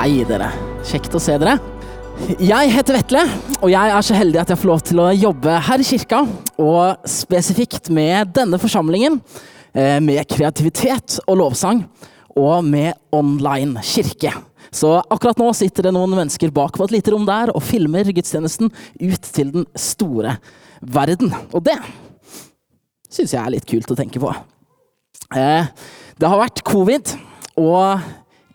Hei, dere. Kjekt å se dere. Jeg heter Vetle, og jeg er så heldig at jeg får lov til å jobbe her i kirka, og spesifikt med denne forsamlingen, eh, med kreativitet og lovsang, og med online kirke. Så akkurat nå sitter det noen mennesker bak på et lite rom der og filmer gudstjenesten ut til den store verden. Og det syns jeg er litt kult å tenke på. Eh, det har vært covid, og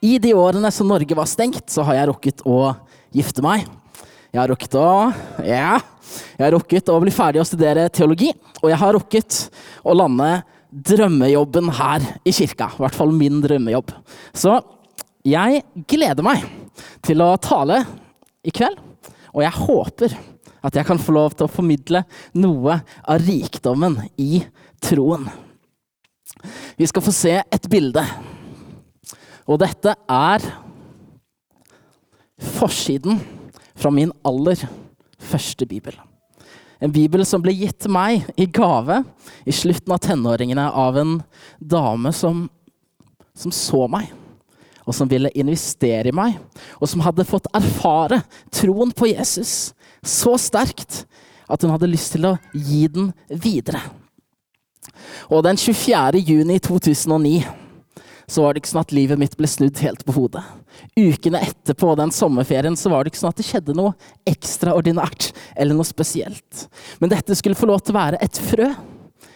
i de årene som Norge var stengt, så har jeg rukket å gifte meg. Jeg har rukket å Ja. Jeg har rukket å bli ferdig å studere teologi, og jeg har rukket å lande drømmejobben her i kirka. I hvert fall min drømmejobb. Så jeg gleder meg til å tale i kveld, og jeg håper at jeg kan få lov til å formidle noe av rikdommen i troen. Vi skal få se et bilde. Og dette er forsiden fra min aller første bibel. En bibel som ble gitt meg i gave i slutten av tenåringene av en dame som, som så meg, og som ville investere i meg, og som hadde fått erfare troen på Jesus så sterkt at hun hadde lyst til å gi den videre. Og den 24. juni 2009 så var det ikke sånn at livet mitt ble snudd helt på hodet. Ukene etterpå den sommerferien så var det ikke sånn at det skjedde noe ekstraordinært eller noe spesielt. Men dette skulle få lov til å være et frø,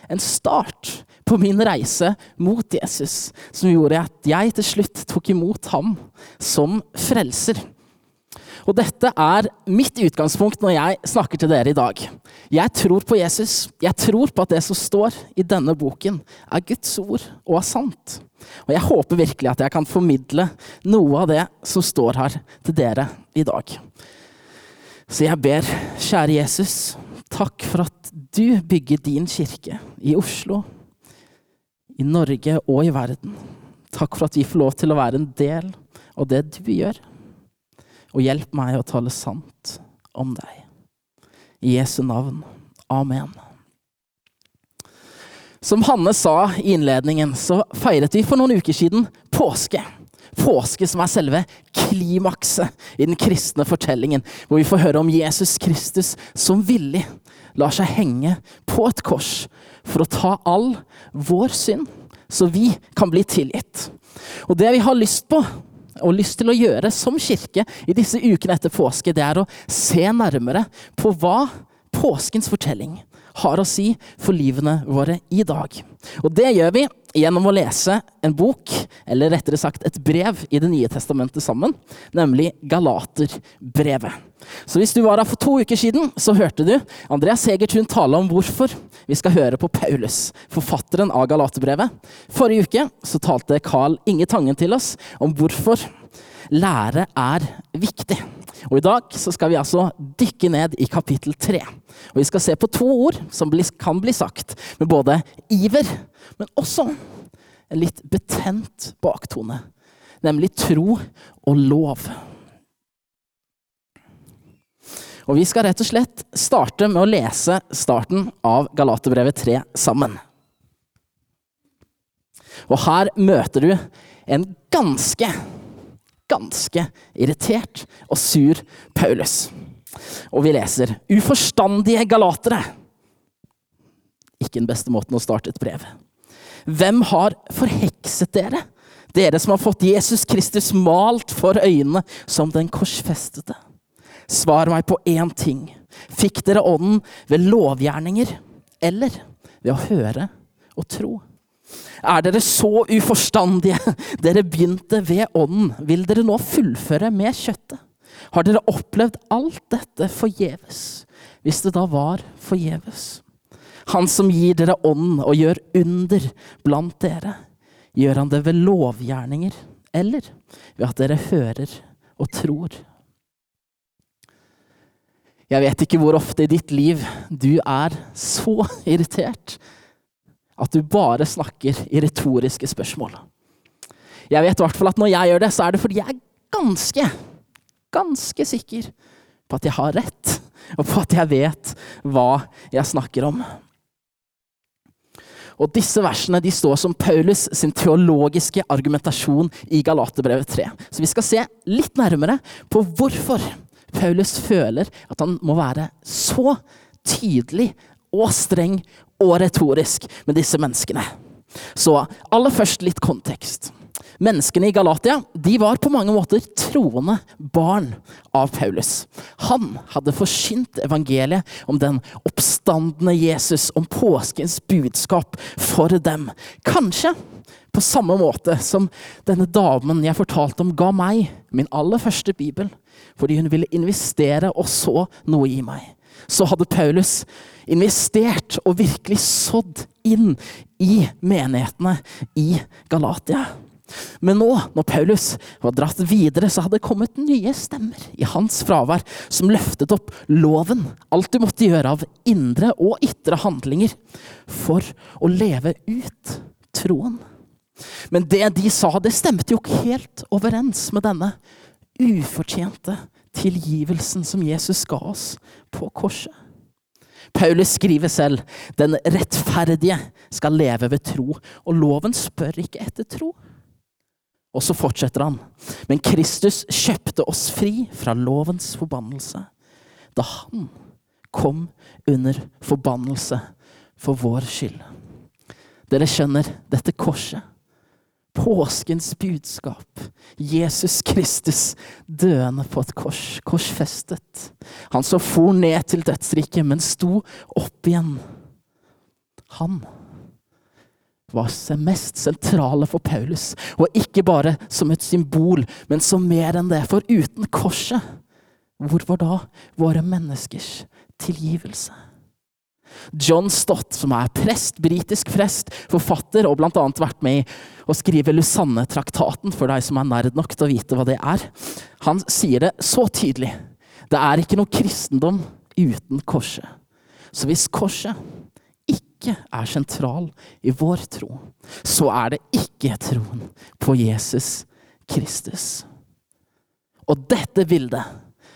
en start på min reise mot Jesus, som gjorde at jeg til slutt tok imot ham som frelser. Og dette er mitt utgangspunkt når jeg snakker til dere i dag. Jeg tror på Jesus. Jeg tror på at det som står i denne boken, er Guds ord og er sant. Og jeg håper virkelig at jeg kan formidle noe av det som står her til dere i dag. Så jeg ber, kjære Jesus, takk for at du bygger din kirke i Oslo, i Norge og i verden. Takk for at vi får lov til å være en del av det du gjør og hjelp meg å tale sant om deg. I Jesu navn. Amen. Som Hanne sa i innledningen, så feiret vi for noen uker siden påske. Påske som er selve klimakset i den kristne fortellingen, hvor vi får høre om Jesus Kristus som villig lar seg henge på et kors for å ta all vår synd, så vi kan bli tilgitt. Og det vi har lyst på, og lyst til å gjøre som kirke i disse ukene etter påske, det er å se nærmere på hva påskens fortelling har å si for livene våre i dag. Og det gjør vi gjennom å lese en bok, eller rettere sagt et brev i Det nye testamentet sammen, nemlig Galaterbrevet. Så hvis du var her for to uker siden, så hørte du Andreas Hegertun tale om hvorfor vi skal høre på Paulus, forfatteren av Galaterbrevet. Forrige uke så talte Carl Inge Tangen til oss om hvorfor lære er viktig. Og I dag skal vi altså dykke ned i kapittel tre. Vi skal se på to ord som kan bli sagt med både iver, men også en litt betent baktone. Nemlig tro og lov. Og Vi skal rett og slett starte med å lese starten av Galaterbrevet 3 sammen. Og her møter du en ganske ganske irritert og sur Paulus. Og vi leser uforstandige galatere. Ikke den beste måten å starte et brev. Hvem har forhekset dere? Dere som har fått Jesus Kristus malt for øynene som den korsfestede. Svar meg på én ting. Fikk dere ånden ved lovgjerninger eller ved å høre og tro? Er dere så uforstandige? Dere begynte ved ånden. Vil dere nå fullføre med kjøttet? Har dere opplevd alt dette forgjeves? Hvis det da var forgjeves. Han som gir dere ånd og gjør under blant dere, gjør han det ved lovgjerninger eller ved at dere hører og tror? Jeg vet ikke hvor ofte i ditt liv du er så irritert at du bare snakker i retoriske spørsmål. Jeg vet i hvert fall at når jeg gjør det, så er det fordi jeg er ganske, ganske sikker på at jeg har rett, og på at jeg vet hva jeg snakker om. Og disse versene de står som Paulus sin teologiske argumentasjon i Galaterbrevet 3. Så vi skal se litt nærmere på hvorfor Paulus føler at han må være så tydelig og streng og retorisk med disse menneskene. Så aller først litt kontekst. Menneskene i Galatia de var på mange måter troende barn av Paulus. Han hadde forsynt evangeliet om den oppstandende Jesus, om påskens budskap for dem. Kanskje på samme måte som denne damen jeg fortalte om, ga meg min aller første bibel fordi hun ville investere og så noe i meg. Så hadde Paulus investert og virkelig sådd inn i menighetene i Galatia. Men nå, når Paulus var dratt videre, så hadde det kommet nye stemmer i hans fravær, som løftet opp loven, alt du måtte gjøre av indre og ytre handlinger for å leve ut troen. Men det de sa, det stemte jo ikke helt overens med denne ufortjente tilgivelsen som Jesus ga oss på korset. Paulus skriver selv den rettferdige skal leve ved tro, og loven spør ikke etter tro. Og så fortsetter han. Men Kristus kjøpte oss fri fra lovens forbannelse da han kom under forbannelse for vår skyld. Dere skjønner, dette korset, påskens budskap, Jesus Kristus døende på et kors, korsfestet. Han som for ned til dødsriket, men sto opp igjen. Han var mest sentrale for Paulus. Og ikke bare som et symbol, men som mer enn det. For uten korset, hvor var da våre menneskers tilgivelse? John Stott, som er prest, britisk prest, forfatter og bl.a. vært med i å skrive Lusanne-traktaten, for deg som er nerd nok til å vite hva det er, han sier det så tydelig. Det er ikke noe kristendom uten korset. Så hvis korset ikke er sentral i vår tro, så er det ikke troen på Jesus Kristus. Og dette bildet,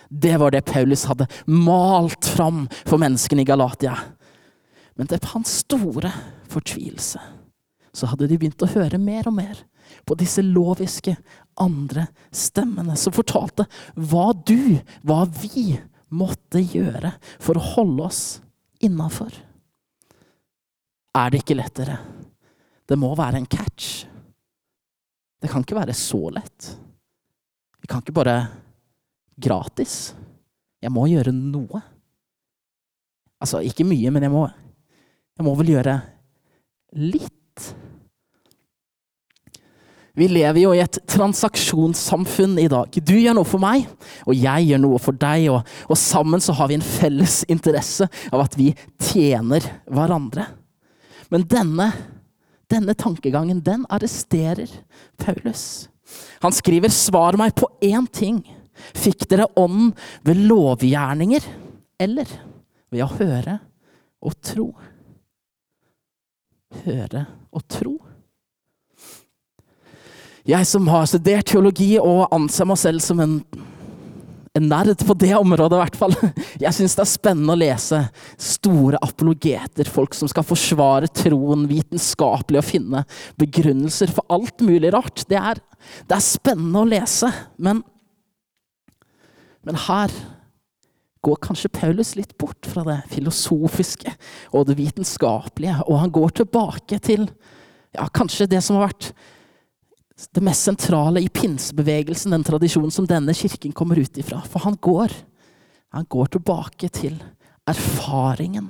det var det Paulus hadde malt fram for menneskene i Galatia. Men til hans store fortvilelse så hadde de begynt å høre mer og mer på disse loviske andre stemmene som fortalte hva du, hva vi, måtte gjøre for å holde oss innafor er det ikke lettere. Det må være en catch. Det kan ikke være så lett. Vi kan ikke bare gratis. Jeg må gjøre noe. Altså, ikke mye, men jeg må, jeg må vel gjøre litt. Vi lever jo i et transaksjonssamfunn i dag. Du gjør noe for meg, og jeg gjør noe for deg. Og, og sammen så har vi en felles interesse av at vi tjener hverandre. Men denne, denne tankegangen, den arresterer Paulus. Han skriver 'Svar meg på én ting'. Fikk dere ånden ved lovgjerninger eller ved å høre og tro? Høre og tro? Jeg som har studert teologi og anser meg selv som en en nerd på det området, i hvert fall. Jeg syns det er spennende å lese store apologeter, folk som skal forsvare troen vitenskapelig og finne begrunnelser for alt mulig rart. Det er, det er spennende å lese, men, men her går kanskje Paulus litt bort fra det filosofiske og det vitenskapelige, og han går tilbake til ja, kanskje det som har vært det mest sentrale i pinsebevegelsen, den tradisjonen som denne kirken kommer ut ifra. For han går, han går tilbake til erfaringen.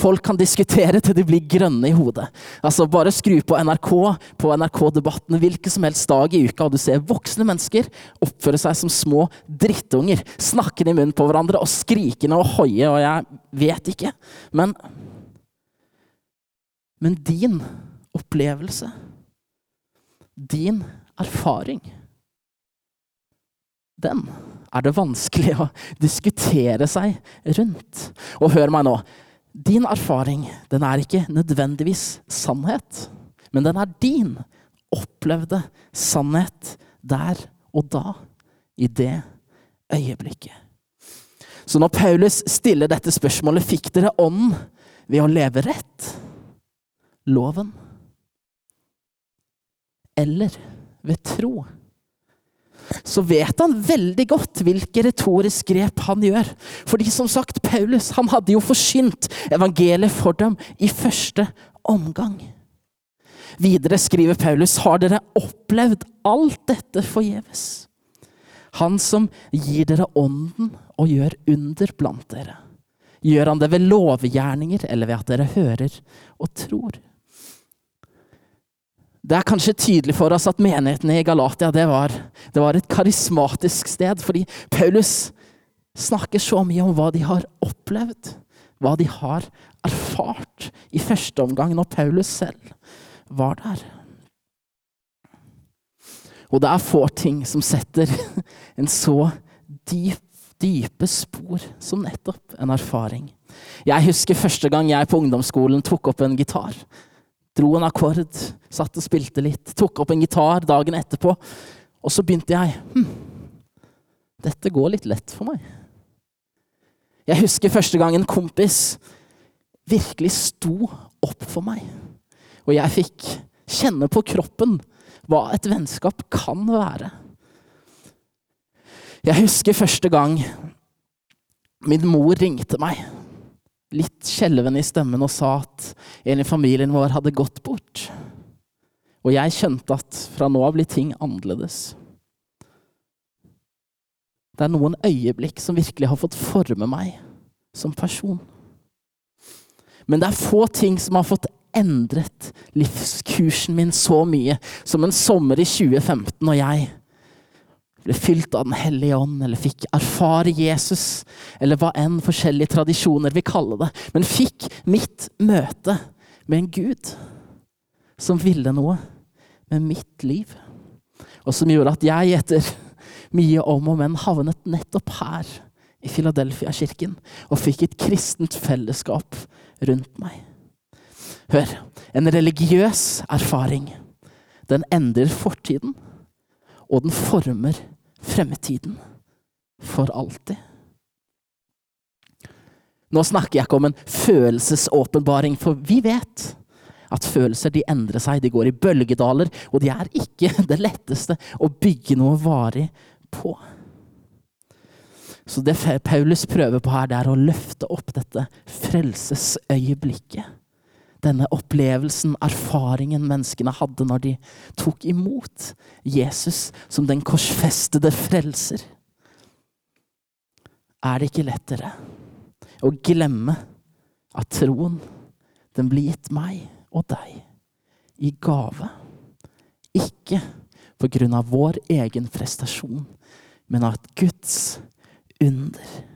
Folk kan diskutere til de blir grønne i hodet. Altså Bare skru på NRK på NRK-debattene hvilken som helst dag i uka, og du ser voksne mennesker oppføre seg som små drittunger. Snakkende i munnen på hverandre og skrikende og hoie, og jeg vet ikke. Men, men din opplevelse din erfaring, den er det vanskelig å diskutere seg rundt. Og hør meg nå. Din erfaring den er ikke nødvendigvis sannhet, men den er din opplevde sannhet der og da, i det øyeblikket. Så når Paulus stiller dette spørsmålet, fikk dere ånden ved å leve rett? loven? Eller ved tro? Så vet han veldig godt hvilke retoriske grep han gjør. Fordi som sagt, Paulus han hadde jo forsynt evangeliet for dem i første omgang. Videre skriver Paulus, har dere opplevd alt dette forgjeves? Han som gir dere ånden og gjør under blant dere. Gjør han det ved lovgjerninger eller ved at dere hører og tror? Det er kanskje tydelig for oss at menigheten i Galatia det var, det var et karismatisk sted, fordi Paulus snakker så mye om hva de har opplevd, hva de har erfart i første omgang, når Paulus selv var der. Og det er få ting som setter en så dyp, dype spor som nettopp en erfaring. Jeg husker første gang jeg på ungdomsskolen tok opp en gitar. Dro en akkord, satt og spilte litt. Tok opp en gitar dagen etterpå. Og så begynte jeg hm, Dette går litt lett for meg. Jeg husker første gang en kompis virkelig sto opp for meg. Og jeg fikk kjenne på kroppen hva et vennskap kan være. Jeg husker første gang min mor ringte meg litt skjelven i stemmen og sa at en i familien vår hadde gått bort. Og jeg skjønte at fra nå av blir ting annerledes. Det er noen øyeblikk som virkelig har fått forme meg som person. Men det er få ting som har fått endret livskursen min så mye som en sommer i 2015 og jeg ble fylt av Den hellige ånd, eller fikk erfare Jesus, eller hva enn forskjellige tradisjoner vil kalle det, men fikk mitt møte med en Gud som ville noe med mitt liv, og som gjorde at jeg etter mye om og men havnet nettopp her i Philadelphia-kirken og fikk et kristent fellesskap rundt meg. Hør, en religiøs erfaring, den endrer fortiden og den former fremtiden for alltid. Nå snakker jeg ikke om en følelsesåpenbaring, for vi vet at følelser de endrer seg, de går i bølgedaler, og de er ikke det letteste å bygge noe varig på. Så det Paulus prøver på her, det er å løfte opp dette frelsesøyeblikket denne opplevelsen, erfaringen menneskene hadde når de tok imot Jesus som den korsfestede frelser. Er det ikke lettere å glemme at troen, den blir gitt meg og deg i gave? Ikke på grunn av vår egen prestasjon, men av et Guds under.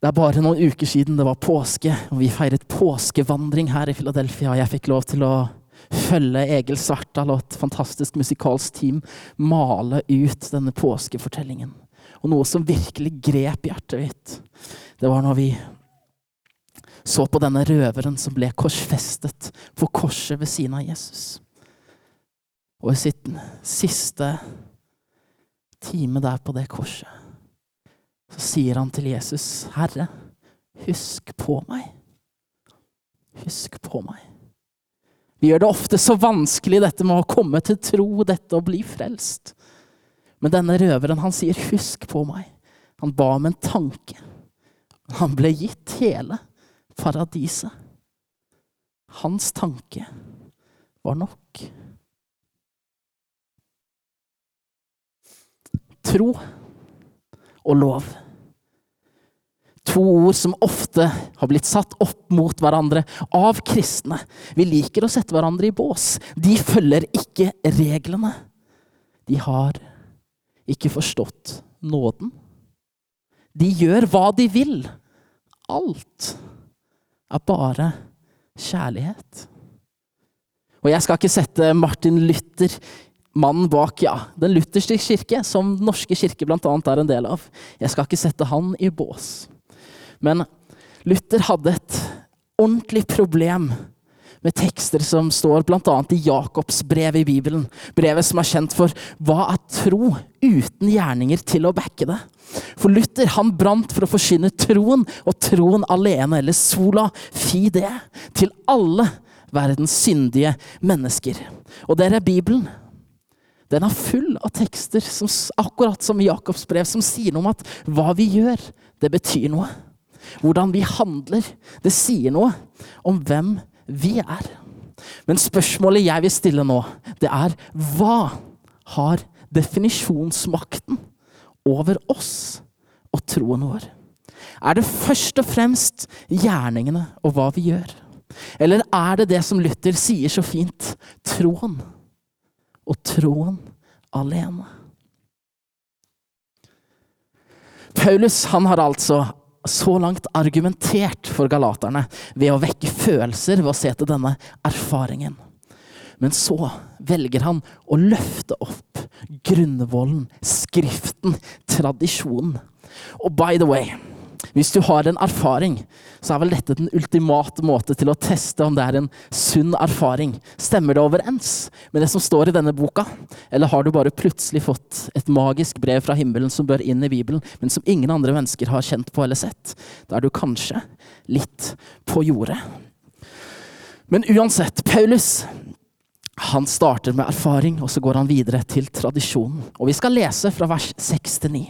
Det er bare noen uker siden det var påske, og vi feiret påskevandring her i Philadelphia. Jeg fikk lov til å følge Egil Svartdal og et fantastisk musikalsk team male ut denne påskefortellingen. Og noe som virkelig grep hjertet mitt, det var når vi så på denne røveren som ble korsfestet på korset ved siden av Jesus. Og i sitt siste time der på det korset så sier han til Jesus, 'Herre, husk på meg.' Husk på meg. Vi gjør det ofte så vanskelig, dette med å komme til tro, dette å bli frelst. Men denne røveren, han sier 'husk på meg'. Han ba om en tanke. Han ble gitt hele paradiset. Hans tanke var nok. Tro og lov. To ord som ofte har blitt satt opp mot hverandre av kristne. Vi liker å sette hverandre i bås. De følger ikke reglene. De har ikke forstått nåden. De gjør hva de vil. Alt er bare kjærlighet. Og jeg skal ikke sette Martin Luther mannen bak ja, den lutherske kirke, som Den norske kirke bl.a. er en del av. Jeg skal ikke sette han i bås. Men Luther hadde et ordentlig problem med tekster som står bl.a. i Jakobs brev i Bibelen. Brevet som er kjent for 'Hva er tro uten gjerninger til å backe det'? For Luther han brant for å forsyne troen, og troen alene, eller sola fide, til alle verdens syndige mennesker. Og dere, Bibelen den er full av tekster, som, akkurat som i Jakobs brev, som sier noe om at hva vi gjør, det betyr noe. Hvordan vi handler, det sier noe om hvem vi er. Men spørsmålet jeg vil stille nå, det er hva har definisjonsmakten over oss og troen vår? Er det først og fremst gjerningene og hva vi gjør? Eller er det det som Luther sier så fint troen? Og troen alene. Paulus han har altså så langt argumentert for galaterne ved å vekke følelser ved å se til denne erfaringen. Men så velger han å løfte opp grunnvollen, skriften, tradisjonen. Og by the way, hvis du har en erfaring, så er vel dette den ultimate måte til å teste om det er en sunn erfaring. Stemmer det overens med det som står i denne boka? Eller har du bare plutselig fått et magisk brev fra himmelen som bør inn i Bibelen, men som ingen andre mennesker har kjent på eller sett? Da er du kanskje litt på jordet. Men uansett, Paulus han starter med erfaring, og så går han videre til tradisjonen. Og vi skal lese fra vers 6 til 9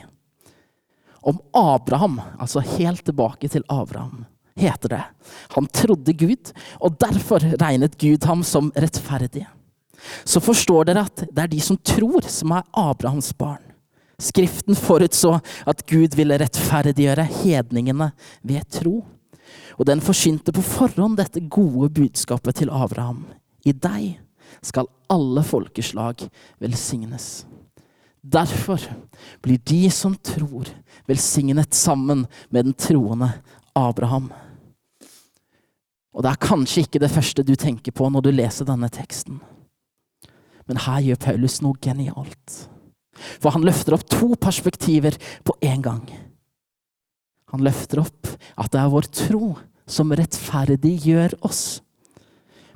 om Abraham, altså helt tilbake til Abraham, heter det. Han trodde Gud, og derfor regnet Gud ham som rettferdig. Så forstår dere at det er de som tror, som er Abrahams barn. Skriften forutså at Gud ville rettferdiggjøre hedningene ved tro. Og den forsynte på forhånd dette gode budskapet til Abraham. I deg skal alle folkeslag velsignes. Derfor blir de som tror, velsignet sammen med den troende Abraham. Og det er kanskje ikke det første du tenker på når du leser denne teksten. Men her gjør Paulus noe genialt. For han løfter opp to perspektiver på en gang. Han løfter opp at det er vår tro som rettferdiggjør oss.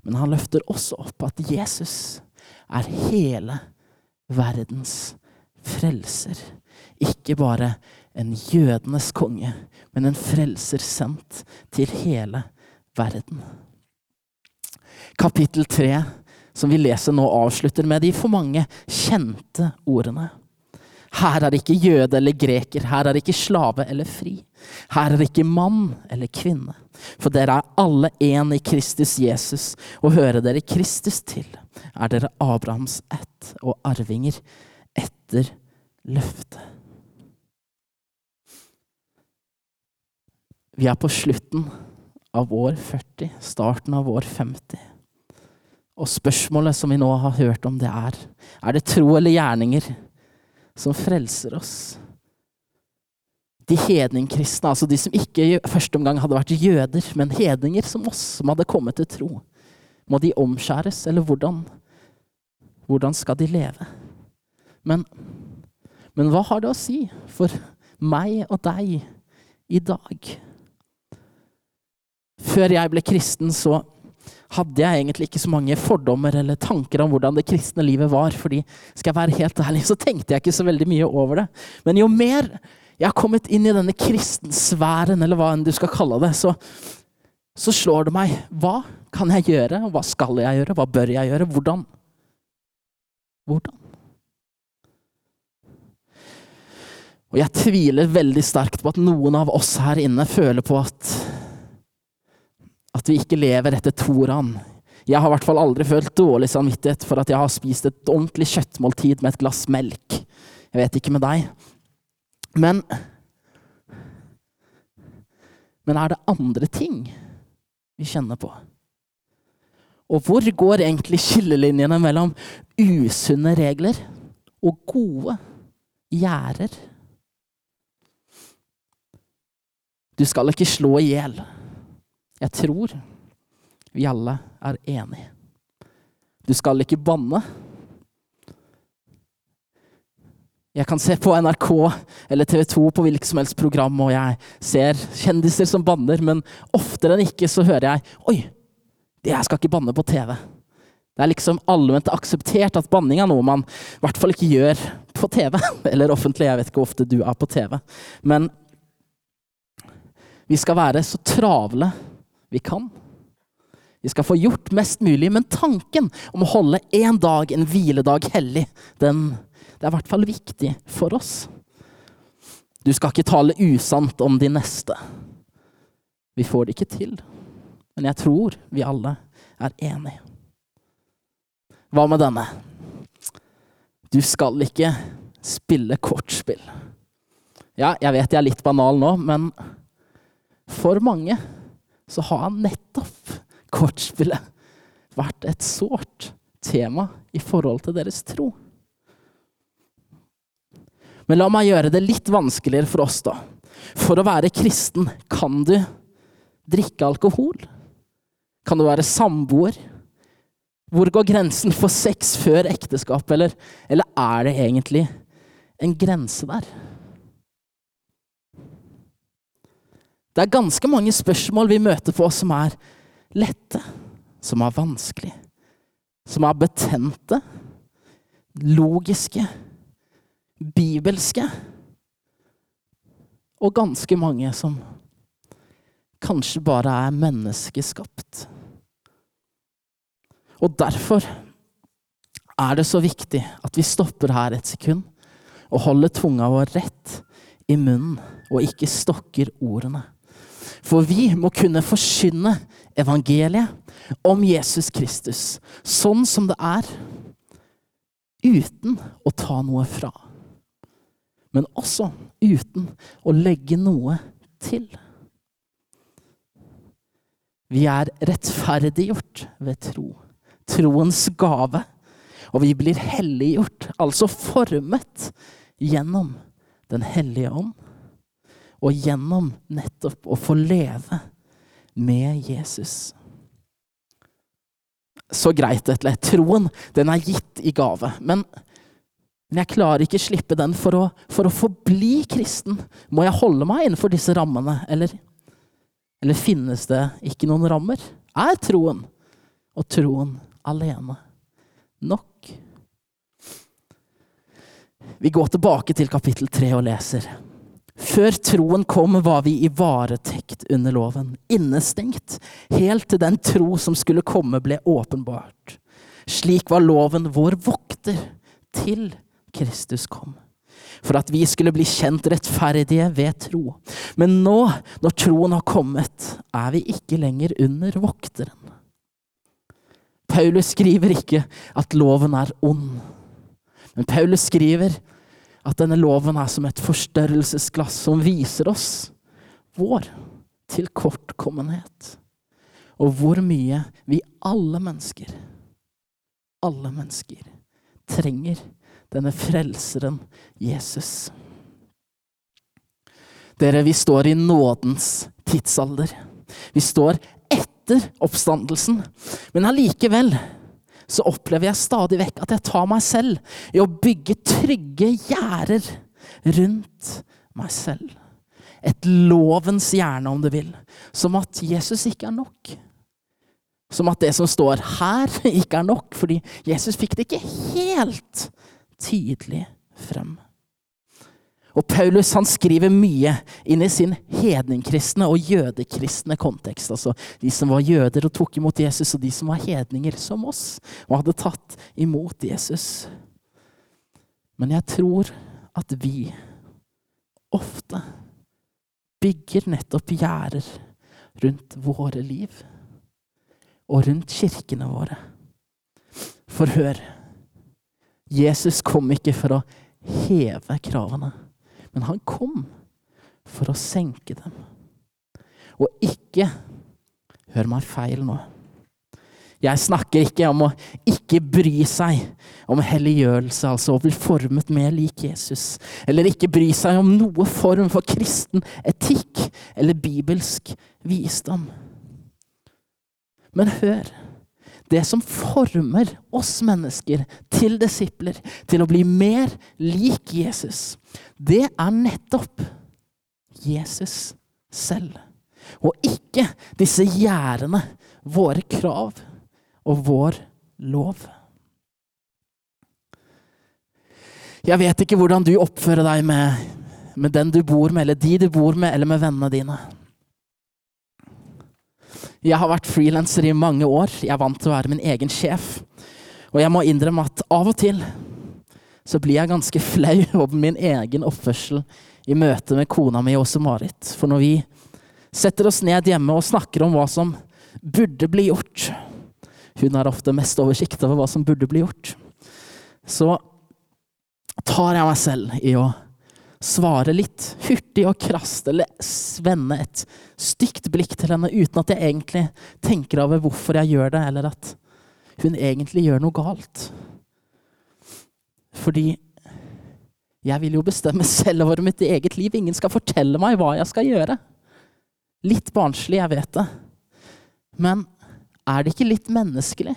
Men han løfter også opp at Jesus er hele verdens frelser. Ikke bare en jødenes konge, men en frelser sendt til hele verden. Kapittel tre, som vi leser nå, avslutter med de for mange kjente ordene. Her er ikke jøde eller greker, her er ikke slave eller fri. Her er ikke mann eller kvinne. For dere er alle én i Kristus Jesus, og hører dere Kristus til, er dere Abrahams ett og arvinger etter løftet. Vi er på slutten av år 40, starten av år 50. Og spørsmålet som vi nå har hørt om, det er er det tro eller gjerninger som frelser oss? De hedningkristne, altså de som ikke i første omgang hadde vært jøder, men hedninger som oss, som hadde kommet til tro. Må de omskjæres, eller hvordan? Hvordan skal de leve? Men, men hva har det å si for meg og deg i dag? Før jeg ble kristen, så hadde jeg egentlig ikke så mange fordommer eller tanker om hvordan det kristne livet var. fordi skal jeg være helt ærlig, så tenkte jeg ikke så veldig mye over det. Men jo mer jeg har kommet inn i denne kristensfæren, eller hva enn du skal kalle det, så, så slår det meg. Hva kan jeg gjøre, hva skal jeg gjøre, hva bør jeg gjøre, hvordan? Hvordan? Og jeg tviler veldig sterkt på at noen av oss her inne føler på at at vi ikke lever etter Toraen. Jeg har i hvert fall aldri følt dårlig samvittighet for at jeg har spist et ordentlig kjøttmåltid med et glass melk. Jeg vet ikke med deg. Men Men er det andre ting vi kjenner på? Og hvor går egentlig skillelinjene mellom usunne regler og gode gjerder? Du skal ikke slå i hjel. Jeg tror vi alle er enige. Du skal ikke banne. Jeg kan se på NRK eller TV 2 på hvilket som helst program, og jeg ser kjendiser som banner, men oftere enn ikke så hører jeg Oi, Jeg skal ikke banne på TV. Det er liksom allment akseptert at banning er noe man i hvert fall ikke gjør på TV. Eller offentlig, jeg vet ikke hvor ofte du er på TV. Men vi skal være så travle vi kan. Vi skal få gjort mest mulig, men tanken om å holde én dag, en hviledag, hellig, den, det er i hvert fall viktig for oss. Du skal ikke tale usant om de neste. Vi får det ikke til. Men jeg tror vi alle er enige. Hva med denne? Du skal ikke spille kortspill. Ja, jeg vet jeg er litt banal nå, men for mange så har nettopp kortspillet vært et sårt tema i forhold til deres tro. Men la meg gjøre det litt vanskeligere for oss, da. For å være kristen, kan du drikke alkohol? Kan du være samboer? Hvor går grensen for sex før ekteskap, eller, eller er det egentlig en grense der? Det er ganske mange spørsmål vi møter på som er lette, som er vanskelige, som er betente, logiske, bibelske, og ganske mange som kanskje bare er menneskeskapt. Og derfor er det så viktig at vi stopper her et sekund og holder tunga vår rett i munnen og ikke stokker ordene. For vi må kunne forkynne evangeliet om Jesus Kristus sånn som det er, uten å ta noe fra. Men også uten å legge noe til. Vi er rettferdiggjort ved tro. Troens gave. Og vi blir helliggjort, altså formet, gjennom Den hellige ånd og gjennom nettopp å få leve med Jesus. Så greit, Etle. Troen, den er gitt i gave. Men, men jeg klarer ikke slippe den. For å, for å forbli kristen må jeg holde meg innenfor disse rammene. Eller, eller finnes det ikke noen rammer? Er troen og troen alene nok? Vi går tilbake til kapittel tre og leser. Før troen kom, var vi i varetekt under loven, innestengt, helt til den tro som skulle komme, ble åpenbart. Slik var loven vår vokter til Kristus kom. For at vi skulle bli kjent rettferdige ved tro. Men nå, når troen har kommet, er vi ikke lenger under vokteren. Paulus skriver ikke at loven er ond, men Paulus skriver at denne loven er som et forstørrelsesglass som viser oss vår tilkortkommenhet. Og hvor mye vi alle mennesker, alle mennesker, trenger denne frelseren Jesus. Dere, vi står i nådens tidsalder. Vi står etter oppstandelsen. Men allikevel så opplever jeg stadig vekk at jeg tar meg selv i å bygge trygge gjerder rundt meg selv. Et lovens hjerne, om du vil. Som at Jesus ikke er nok. Som at det som står her, ikke er nok, fordi Jesus fikk det ikke helt tydelig frem. Og Paulus han skriver mye inn i sin hedningkristne og jødekristne kontekst. Altså de som var jøder og tok imot Jesus, og de som var hedninger som oss og hadde tatt imot Jesus. Men jeg tror at vi ofte bygger nettopp gjerder rundt våre liv og rundt kirkene våre. For hør, Jesus kom ikke for å heve kravene. Men han kom for å senke dem. Og ikke Hør meg feil nå. Jeg snakker ikke om å ikke bry seg om helliggjørelse, altså å bli formet mer lik Jesus. Eller ikke bry seg om noe form for kristen etikk eller bibelsk visdom. Men hør. Det som former oss mennesker til disipler, til å bli mer lik Jesus, det er nettopp Jesus selv. Og ikke disse gjerdene våre krav og vår lov. Jeg vet ikke hvordan du oppfører deg med, med den du bor med, eller de du bor med, eller med vennene dine. Jeg har vært frilanser i mange år. Jeg er vant til å være min egen sjef. Og jeg må innrømme at av og til så blir jeg ganske flau over min egen oppførsel i møte med kona mi Åse Marit. For når vi setter oss ned hjemme og snakker om hva som burde bli gjort Hun har ofte mest oversikt over hva som burde bli gjort. Så tar jeg meg selv i å svare litt hurtig og krast, eller svenne et stygt blikk til henne uten at jeg egentlig tenker over hvorfor jeg gjør det, eller at hun egentlig gjør noe galt. Fordi jeg vil jo bestemme selv over mitt eget liv. Ingen skal fortelle meg hva jeg skal gjøre. Litt barnslig, jeg vet det. Men er det ikke litt menneskelig?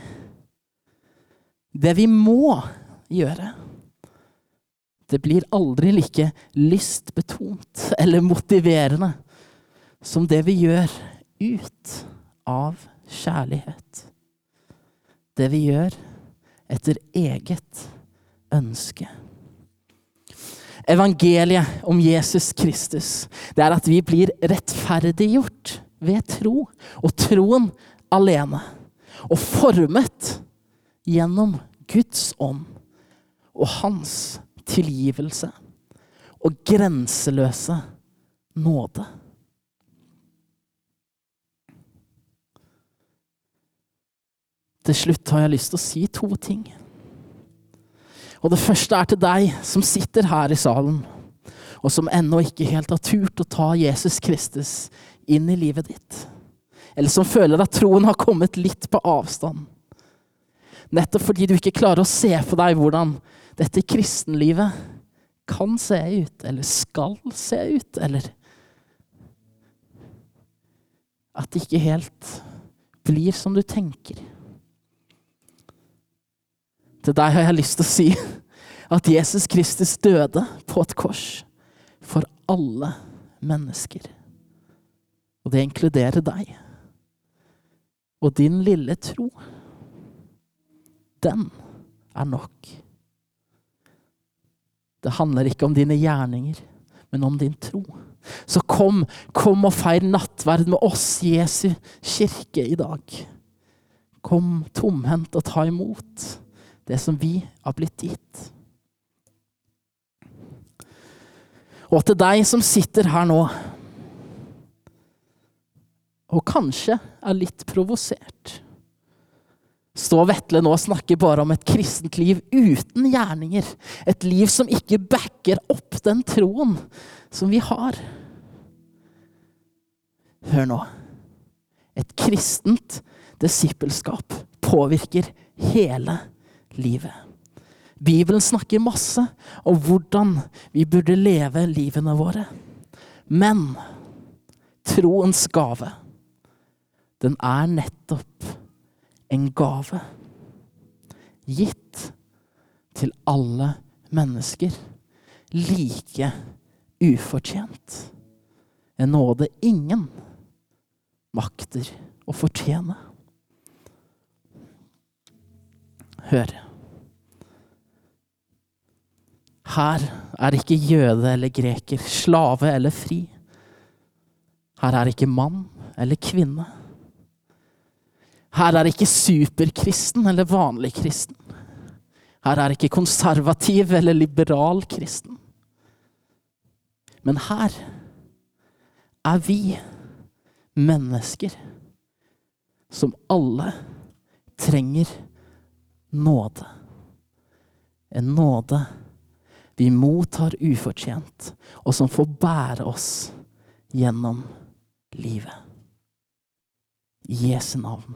Det vi må gjøre, det blir aldri like lystbetont eller motiverende som det vi gjør ut av kjærlighet. Det vi gjør etter eget ønske. Evangeliet om Jesus Kristus det er at vi blir rettferdiggjort ved tro, og troen alene. Og formet gjennom Guds ånd og hans tilgivelse og grenseløse nåde. Til slutt har jeg lyst til å si to ting. Og det første er til deg som sitter her i salen, og som ennå ikke helt har turt å ta Jesus Kristus inn i livet ditt. Eller som føler at troen har kommet litt på avstand. Nettopp fordi du ikke klarer å se for deg hvordan dette kristenlivet kan se ut, eller skal se ut, eller At det ikke helt blir som du tenker. Til deg har jeg lyst til å si at Jesus Kristus døde på et kors for alle mennesker. Og det inkluderer deg. Og din lille tro, den er nok. Det handler ikke om dine gjerninger, men om din tro. Så kom, kom og feir nattverd med oss, Jesu kirke, i dag. Kom tomhendt og ta imot det som vi har blitt gitt. Og til deg som sitter her nå, og kanskje er litt provosert Står Vetle nå snakker bare om et kristent liv uten gjerninger. Et liv som ikke backer opp den troen som vi har. Hør nå. Et kristent disippelskap påvirker hele livet. Bibelen snakker masse om hvordan vi burde leve livene våre. Men troens gave, den er nettopp en gave gitt til alle mennesker. Like ufortjent. En nåde ingen makter å fortjene. Hør. Her er ikke jøde eller greker, slave eller fri. Her er ikke mann eller kvinne. Her er ikke superkristen eller vanlig kristen. Her er ikke konservativ eller liberal kristen. Men her er vi mennesker som alle trenger nåde. En nåde vi mottar ufortjent, og som får bære oss gjennom livet. I Jesu navn.